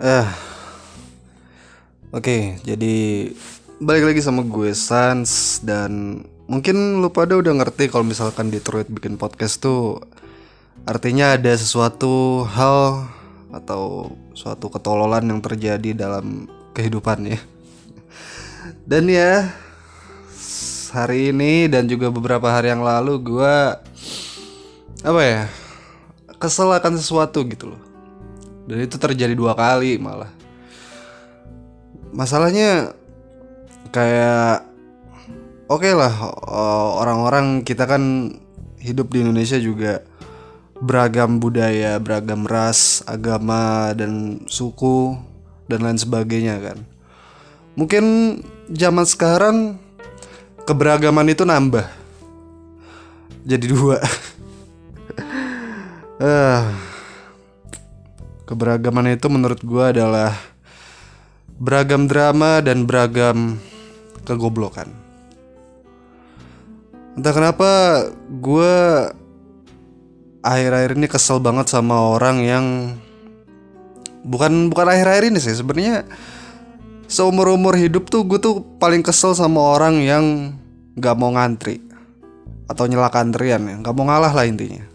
Eh, Oke, jadi balik lagi sama gue Sans dan mungkin lu pada udah ngerti kalau misalkan Detroit bikin podcast tuh artinya ada sesuatu hal atau suatu ketololan yang terjadi dalam kehidupannya. Dan ya hari ini dan juga beberapa hari yang lalu gue apa ya kesel akan sesuatu gitu loh. Dan itu terjadi dua kali malah masalahnya kayak oke okay lah uh, orang-orang kita kan hidup di Indonesia juga beragam budaya, beragam ras, agama dan suku dan lain sebagainya kan. Mungkin zaman sekarang keberagaman itu nambah. Jadi dua. Eh, keberagaman itu menurut gua adalah beragam drama dan beragam kegoblokan. Entah kenapa gue akhir-akhir ini kesel banget sama orang yang bukan bukan akhir-akhir ini sih. Sebenarnya seumur umur hidup tuh gue tuh paling kesel sama orang yang nggak mau ngantri atau nyelak antrian ya. Nggak mau ngalah lah intinya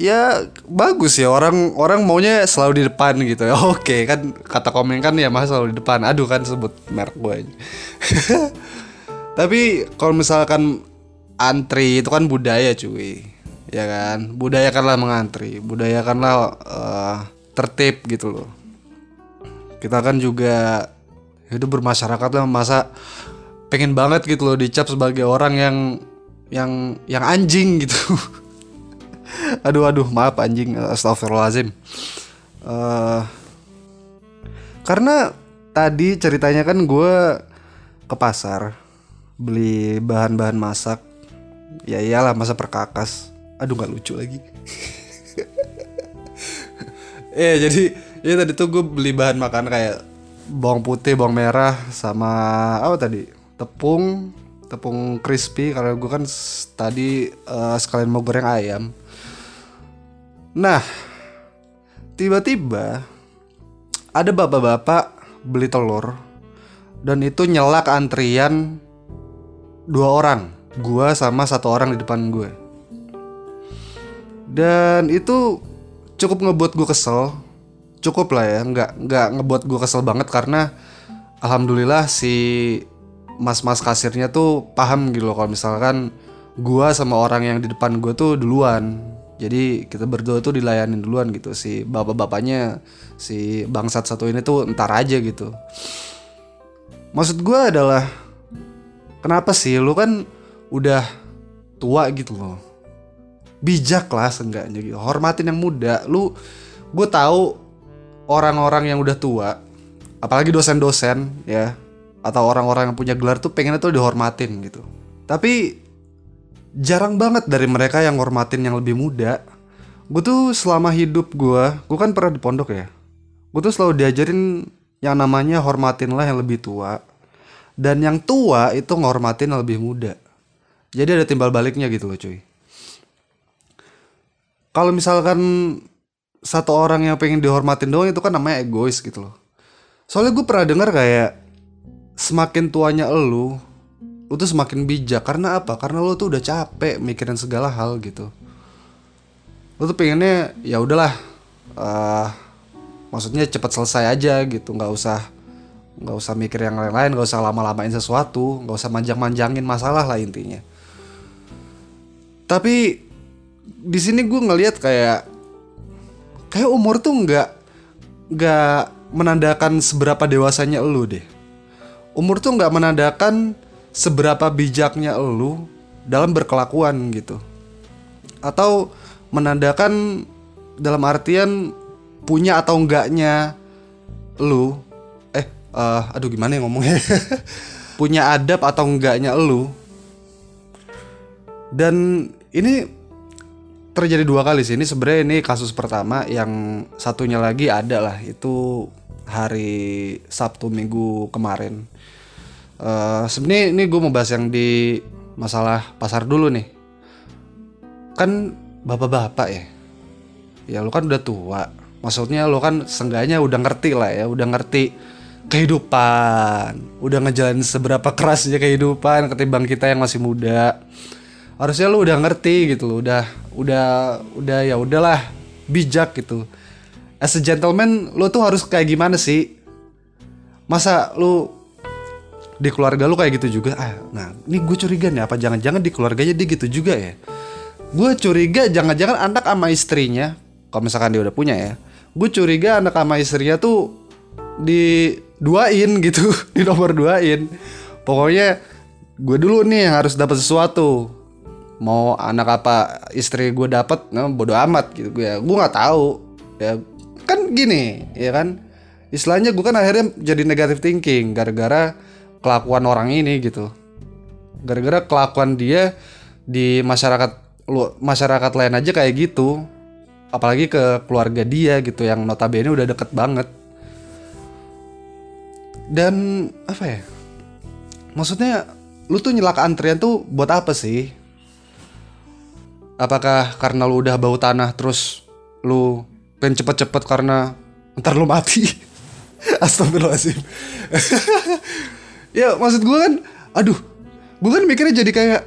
ya bagus ya. Orang orang maunya selalu di depan gitu ya. Oke kan kata komen kan ya masa selalu di depan. Aduh kan sebut merek gue tapi kalau misalkan antri itu kan budaya cuy. Ya kan? Budayakanlah mengantri. Budayakanlah uh, tertib gitu loh. Kita kan juga hidup bermasyarakat lah masa pengen banget gitu loh dicap sebagai orang yang yang yang anjing gitu aduh aduh maaf anjing. Astagfirullahaladzim uh, karena tadi ceritanya kan gue ke pasar beli bahan-bahan masak. Ya iyalah masa perkakas. Aduh nggak lucu lagi. Eh jadi ya tadi tuh gue beli bahan makan kayak bawang putih bawang merah sama apa tadi? Tepung tepung crispy. Karena gue kan tadi uh, sekalian mau goreng ayam Nah, tiba-tiba ada bapak-bapak beli telur dan itu nyelak antrian dua orang, gua sama satu orang di depan gue. Dan itu cukup ngebuat gue kesel, cukup lah ya, nggak nggak ngebuat gue kesel banget karena alhamdulillah si mas-mas kasirnya tuh paham gitu loh kalau misalkan gua sama orang yang di depan gue tuh duluan jadi kita berdua tuh dilayanin duluan gitu. Si bapak-bapaknya si bangsat satu ini tuh entar aja gitu. Maksud gue adalah kenapa sih lu kan udah tua gitu loh? Bijak lah seenggaknya gitu. Hormatin yang muda. Lu gue tahu orang-orang yang udah tua apalagi dosen-dosen ya atau orang-orang yang punya gelar tuh pengennya tuh dihormatin gitu. Tapi jarang banget dari mereka yang ngormatin yang lebih muda. Gue tuh selama hidup gue, gue kan pernah di pondok ya. Gue tuh selalu diajarin yang namanya hormatinlah yang lebih tua. Dan yang tua itu ngormatin yang lebih muda. Jadi ada timbal baliknya gitu loh cuy. Kalau misalkan satu orang yang pengen dihormatin doang itu kan namanya egois gitu loh. Soalnya gue pernah dengar kayak semakin tuanya elu, lu tuh semakin bijak. Karena apa? Karena lu tuh udah capek mikirin segala hal gitu. Lu tuh pengennya ya udahlah uh, maksudnya cepat selesai aja gitu. Nggak usah nggak usah mikir yang lain-lain nggak usah lama-lamain sesuatu nggak usah manjang-manjangin masalah lah intinya. Tapi di sini gue ngelihat kayak kayak umur tuh nggak nggak menandakan seberapa dewasanya lu deh. Umur tuh nggak menandakan seberapa bijaknya lu dalam berkelakuan gitu. Atau menandakan dalam artian punya atau enggaknya lu eh uh, aduh gimana ya ngomongnya? Punya adab atau enggaknya lu dan ini terjadi dua kali sih. Ini sebenarnya ini kasus pertama yang satunya lagi ada lah itu hari Sabtu Minggu kemarin Uh, sebenarnya ini gue mau bahas yang di masalah pasar dulu nih. Kan bapak-bapak ya. Ya lu kan udah tua. maksudnya lo kan seenggaknya udah ngerti lah ya udah ngerti kehidupan udah ngejalanin seberapa kerasnya kehidupan ketimbang kita yang masih muda harusnya lo udah ngerti gitu lo udah udah udah ya udahlah bijak gitu as a gentleman lo tuh harus kayak gimana sih masa lu di keluarga lu kayak gitu juga. Ah nah ini gue curiga nih apa jangan-jangan di keluarganya dia gitu juga ya? Gue curiga jangan-jangan anak sama istrinya kalau misalkan dia udah punya ya gue curiga anak sama istrinya tuh diduain gitu di nomor duain. Pokoknya gue dulu nih yang harus dapat sesuatu. Mau anak apa istri gue dapat nah, bodo amat gitu gue ya. Gue nggak tahu ya. Kan gini ya kan? Istilahnya gue kan akhirnya jadi negative thinking gara-gara kelakuan orang ini gitu. Gara-gara kelakuan dia di masyarakat lu masyarakat lain aja kayak gitu. Apalagi ke keluarga dia gitu yang notabene udah deket banget. Dan apa ya maksudnya lu tuh nyelak antrian tuh buat apa sih? Apakah karena lu udah bau tanah terus lu pengen cepet-cepet karena ntar lu mati? Astagfirullahaladzim ya maksud gue kan aduh gue kan mikirnya jadi kayak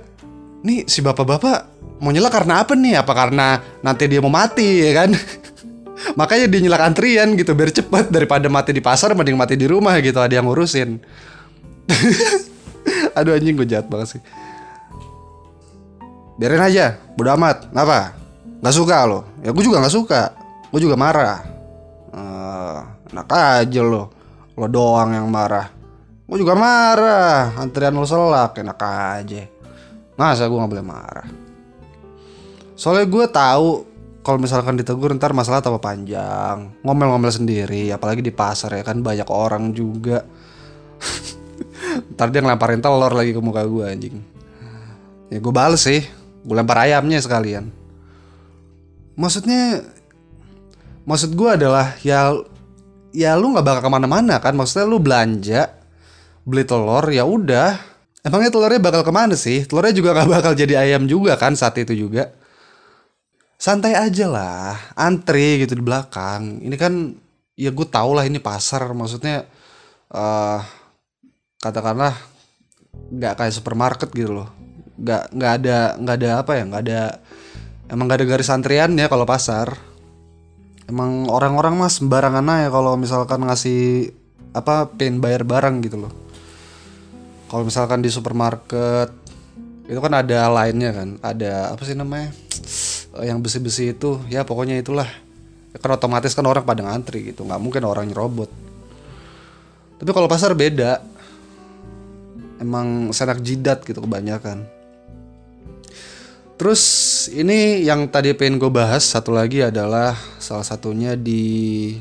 nih si bapak-bapak mau nyelak karena apa nih? Apa karena nanti dia mau mati ya kan? Makanya dia nyelak antrian gitu biar cepet daripada mati di pasar mending mati di rumah gitu ada yang ngurusin. Aduh anjing gue jahat banget sih. Biarin aja bodo amat. Kenapa? Nggak suka lo. Ya gue juga nggak suka. Gue juga marah. Uh, enak aja lo. Lo doang yang marah Gue juga marah, antrian lo selak, enak aja. Masa gue gak boleh marah? Soalnya gue tahu kalau misalkan ditegur ntar masalah tambah panjang, ngomel-ngomel sendiri, apalagi di pasar ya kan banyak orang juga. ntar dia ngelemparin telur lagi ke muka gue anjing. Ya gue bales sih, gue lempar ayamnya sekalian. Maksudnya, maksud gue adalah ya ya lu nggak bakal ke mana-mana kan maksudnya lu belanja beli telur ya udah. Emangnya telurnya bakal ke mana sih? Telurnya juga gak bakal jadi ayam juga kan saat itu juga. Santai aja lah antri gitu di belakang. Ini kan ya gue tau lah ini pasar maksudnya uh, katakanlah nggak kayak supermarket gitu loh. Nggak nggak ada nggak ada apa ya nggak ada emang nggak ada garis antriannya kalau pasar. Emang orang-orang mas sembarangan ya kalau misalkan ngasih apa pin bayar barang gitu loh kalau misalkan di supermarket itu kan ada lainnya kan? Ada apa sih namanya? Eh, yang besi-besi itu. Ya pokoknya itulah. Ya kan otomatis kan orang pada ngantri gitu. Nggak mungkin orang nyerobot. Tapi kalau pasar beda. Emang senak jidat gitu kebanyakan. Terus ini yang tadi pengen gue bahas satu lagi adalah salah satunya di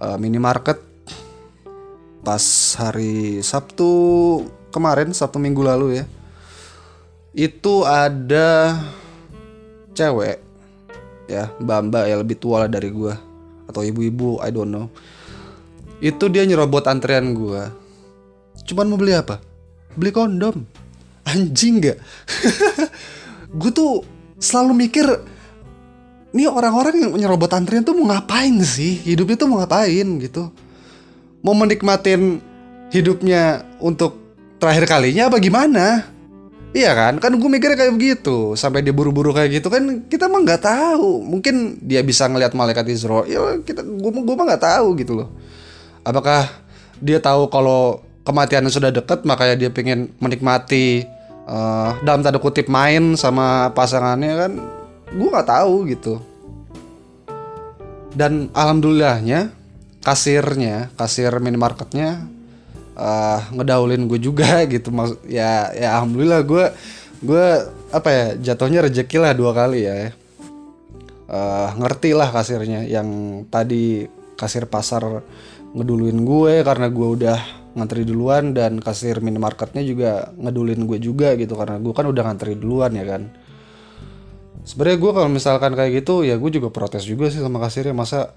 uh, minimarket. Pas hari Sabtu kemarin Sabtu minggu lalu ya itu ada cewek ya mbak-mbak ya lebih tua lah dari gue atau ibu-ibu I don't know. Itu dia nyerobot antrian gue cuman mau beli apa? Beli kondom. Anjing gak gue tuh selalu mikir ini orang-orang yang nyerobot antrian tuh mau ngapain sih? Hidupnya tuh mau ngapain? Gitu. Mau menikmatin hidupnya untuk terakhir kalinya apa gimana? Iya kan, kan gue mikirnya kayak begitu. Sampai dia buru-buru kayak gitu kan Kita mah nggak tahu. Mungkin dia bisa ngelihat malaikat Israel Ya kita, gue, gue mah nggak tahu gitu loh. Apakah dia tahu kalau kematian sudah dekat Makanya dia pengen menikmati uh, Dalam tanda kutip main sama pasangannya kan? Gue nggak tahu gitu. Dan alhamdulillahnya Kasirnya, kasir minimarketnya uh, ngedaulin gue juga gitu. Mas ya ya alhamdulillah gue gue apa ya jatuhnya rezeki lah dua kali ya. Uh, ngerti lah kasirnya. Yang tadi kasir pasar ngeduluin gue karena gue udah ngantri duluan dan kasir minimarketnya juga ngedulin gue juga gitu. Karena gue kan udah ngantri duluan ya kan. Sebenarnya gue kalau misalkan kayak gitu ya gue juga protes juga sih sama kasirnya. Masa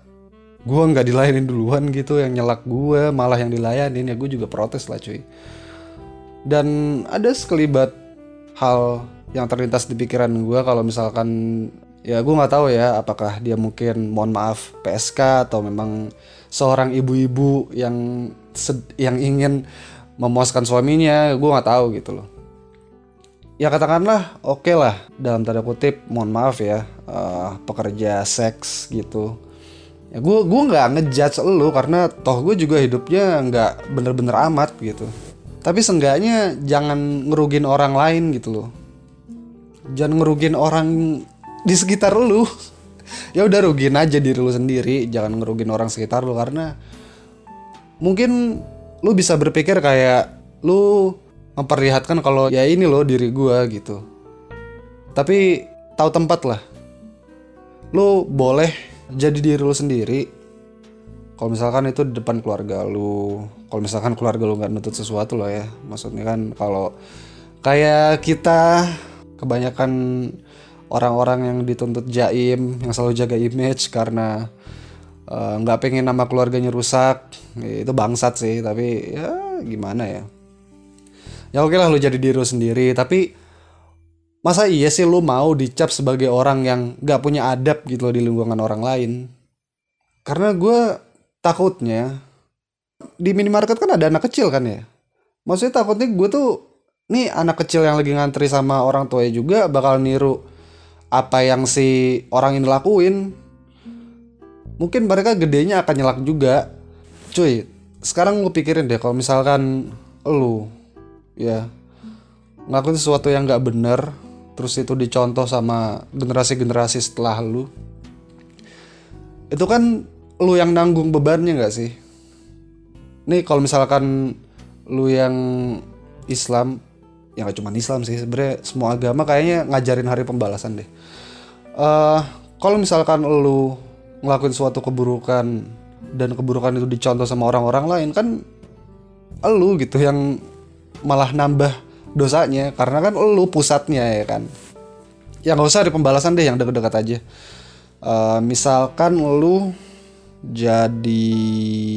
gue nggak dilayanin duluan gitu yang nyelak gue malah yang dilayanin. Ya gue juga protes lah cuy. Dan ada sekelibat hal yang terlintas di pikiran gue kalau misalkan ya gue nggak tahu ya apakah dia mungkin mohon maaf PSK atau memang seorang ibu-ibu yang yang ingin memuaskan suaminya. Gue nggak tahu gitu loh. Ya katakanlah oke okay lah dalam tanda kutip mohon maaf ya uh, pekerja seks gitu ya gue gue nggak ngejudge lu karena toh gue juga hidupnya nggak bener-bener amat gitu. Tapi seenggaknya jangan ngerugin orang lain gitu loh. Jangan ngerugin orang di sekitar lu. Ya udah rugiin aja diri lu sendiri jangan ngerugin orang sekitar lu karena mungkin lu bisa berpikir kayak lu memperlihatkan kalau ya ini loh diri gua gitu. Tapi tahu tempat lah. Lu boleh jadi diri lu sendiri kalau misalkan itu di depan keluarga lu kalau misalkan keluarga lu nggak nutut sesuatu loh ya maksudnya kan kalau kayak kita kebanyakan orang-orang yang dituntut jaim yang selalu jaga image karena eh, nggak uh, pengen nama keluarganya rusak itu bangsat sih tapi ya gimana ya. Ya oke lah lu jadi diri lu sendiri tapi masa iya sih lu mau dicap sebagai orang yang nggak punya adab gitu loh di lingkungan orang lain? Karena gue takutnya di minimarket kan ada anak kecil kan ya? Maksudnya takutnya gue tuh nih anak kecil yang lagi ngantri sama orang tuanya juga bakal niru apa yang si orang ini lakuin. Mungkin mereka gedenya akan nyelak juga. Cuy sekarang lu pikirin deh kalau misalkan lu ya ngelakuin sesuatu yang nggak bener terus itu dicontoh sama generasi-generasi setelah lu. Itu kan lu yang nanggung bebannya nggak sih? Nih kalau misalkan lu yang Islam ya gak cuma Islam sih sebenarnya semua agama kayaknya ngajarin hari pembalasan deh. Uh, kalau misalkan lu ngelakuin suatu keburukan dan keburukan itu dicontoh sama orang-orang lain kan lu gitu yang malah nambah dosanya karena kan lu pusatnya ya kan? Ya nggak usah hari pembalasan deh yang dekat-dekat aja. Uh, misalkan lu jadi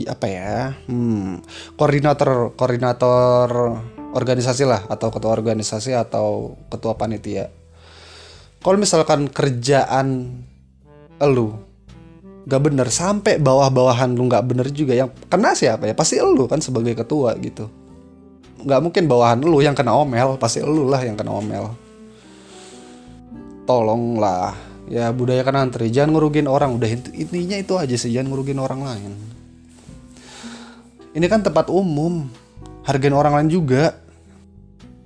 apa ya hmm, koordinator koordinator organisasi lah atau ketua organisasi atau ketua panitia. Kalau misalkan kerjaan elu gak bener sampai bawah-bawahan lu gak bener juga yang kena siapa ya? Pasti elu kan sebagai ketua gitu nggak mungkin bawahan lu yang kena omel pasti elu lah yang kena omel. Tolonglah. Ya budaya kan antri. Jangan ngurugin orang. Udah intinya itu aja sih. Jangan ngurugin orang lain. Ini kan tempat umum. Hargain orang lain juga.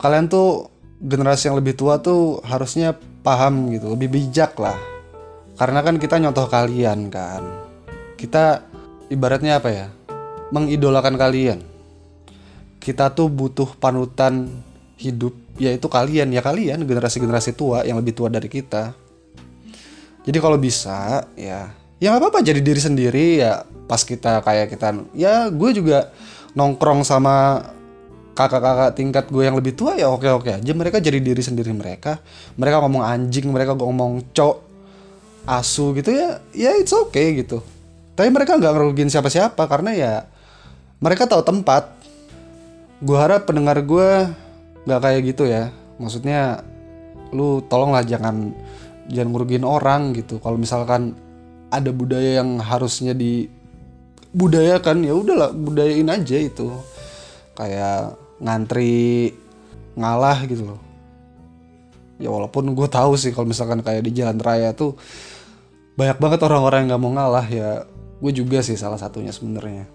Kalian tuh generasi yang lebih tua tuh harusnya paham gitu. Lebih bijak lah. Karena kan kita nyontoh kalian kan. Kita ibaratnya apa ya? Mengidolakan kalian kita tuh butuh panutan hidup yaitu kalian ya kalian generasi-generasi tua yang lebih tua dari kita. Jadi kalau bisa ya ya nggak apa-apa jadi diri sendiri ya pas kita kayak kita ya gue juga nongkrong sama kakak-kakak tingkat gue yang lebih tua ya oke-oke aja. Mereka jadi diri sendiri mereka. Mereka ngomong anjing mereka ngomong cok asu gitu ya ya it's okay gitu. Tapi mereka nggak ngerugin siapa-siapa karena ya mereka tahu tempat gue harap pendengar gue nggak kayak gitu ya. Maksudnya lu tolonglah jangan jangan ngerugin orang gitu. Kalau misalkan ada budaya yang harusnya di budayakan ya udahlah budayain aja itu. Kayak ngantri ngalah gitu loh. Ya walaupun gue tahu sih kalau misalkan kayak di jalan raya tuh banyak banget orang-orang yang nggak mau ngalah ya. Gue juga sih salah satunya sebenarnya.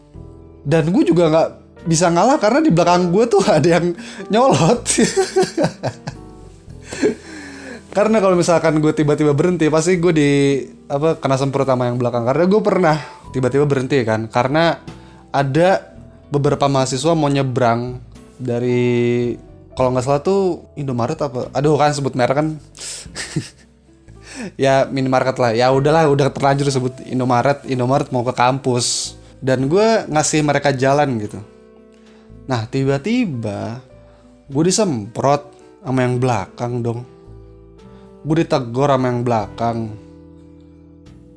Dan gue juga nggak bisa ngalah karena di belakang gue tuh ada yang nyolot. Karena kalau misalkan gue tiba-tiba berhenti pasti gue di apa kena semprot sama yang belakang. Karena gue pernah tiba-tiba berhenti kan karena ada beberapa mahasiswa mau nyebrang dari kalau nggak salah tuh Indomaret apa? Aduh kan sebut merek kan. Ya minimarket lah. Ya udahlah udah terlanjur sebut Indomaret. Indomaret mau ke kampus. Dan gue ngasih mereka jalan gitu nah tiba-tiba gue disemprot sama yang belakang dong. Gue ditegur sama yang belakang.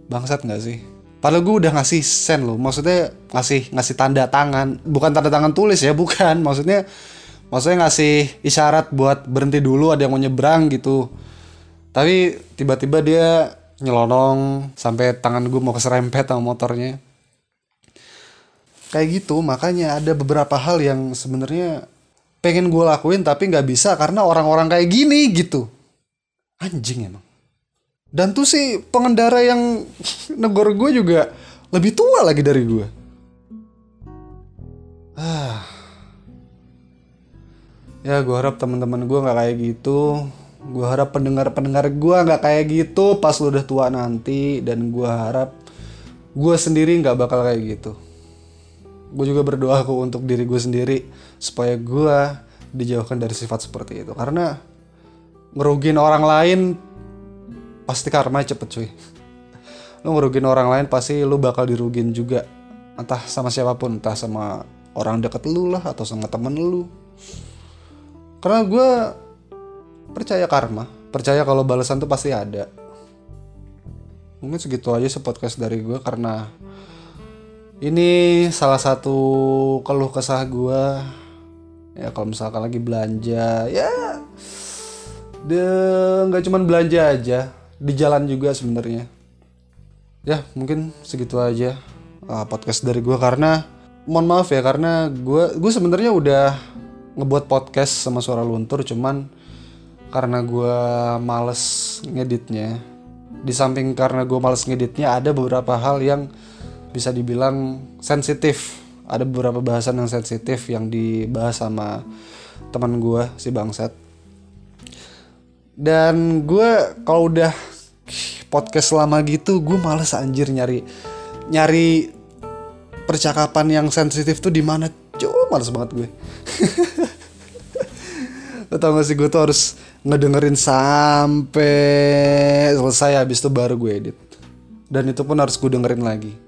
Bangsat nggak sih? Padahal gue udah ngasih sen loh, maksudnya ngasih ngasih tanda tangan, bukan tanda tangan tulis ya, bukan. Maksudnya maksudnya ngasih isyarat buat berhenti dulu ada yang mau nyebrang gitu. Tapi tiba-tiba dia nyelonong sampai tangan gue mau keserempet sama motornya kayak gitu. Makanya ada beberapa hal yang sebenarnya pengen gue lakuin tapi nggak bisa karena orang-orang kayak gini gitu. Anjing emang. Dan tuh sih pengendara yang negor gue juga lebih tua lagi dari gue ah. Ya gue harap teman-teman gue nggak kayak gitu. Gue harap pendengar-pendengar gue nggak kayak gitu pas lu udah tua nanti. Dan gue harap gue sendiri nggak bakal kayak gitu gue juga berdoa kok untuk diri gue sendiri supaya gue dijauhkan dari sifat seperti itu. Karena ngerugin orang lain pasti karma cepet cuy. Lu ngerugin orang lain pasti lu bakal dirugin juga. Entah sama siapa pun entah sama orang deket lu lah atau sama temen lu. Karena gue percaya karma. Percaya kalau balasan tuh pasti ada. Mungkin segitu aja sih podcast dari gue karena ini salah satu keluh kesah gue ya kalau misalkan lagi belanja ya de nggak cuman belanja aja di jalan juga sebenarnya. Ya mungkin segitu aja uh, podcast dari gue karena mohon maaf ya karena gue gue sebenarnya udah ngebuat podcast sama suara luntur cuman karena gue males ngeditnya. Di samping karena gue males ngeditnya ada beberapa hal yang bisa dibilang sensitif. Ada beberapa bahasan yang sensitif yang dibahas sama teman gue si bangsat. Dan gue kalau udah podcast lama gitu gue males anjir nyari nyari percakapan yang sensitif tuh di mana. Coba males banget gue. Lo tau gak sih gue tuh harus ngedengerin sampai selesai habis itu baru gue edit. Dan itu pun harus gue dengerin lagi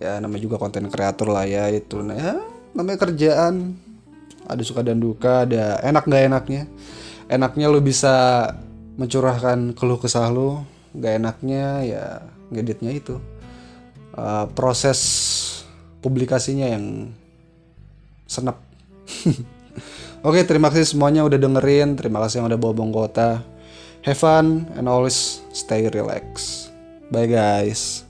ya namanya juga konten kreator lah ya itu nah ya namanya kerjaan ada suka dan duka ada enak nggak enaknya enaknya lo bisa mencurahkan keluh kesah lo nggak enaknya ya ngeditnya itu uh, proses publikasinya yang senep Oke, terima kasih semuanya udah dengerin. Terima kasih yang udah bawa bong kota. Have fun and always stay relax. Bye guys.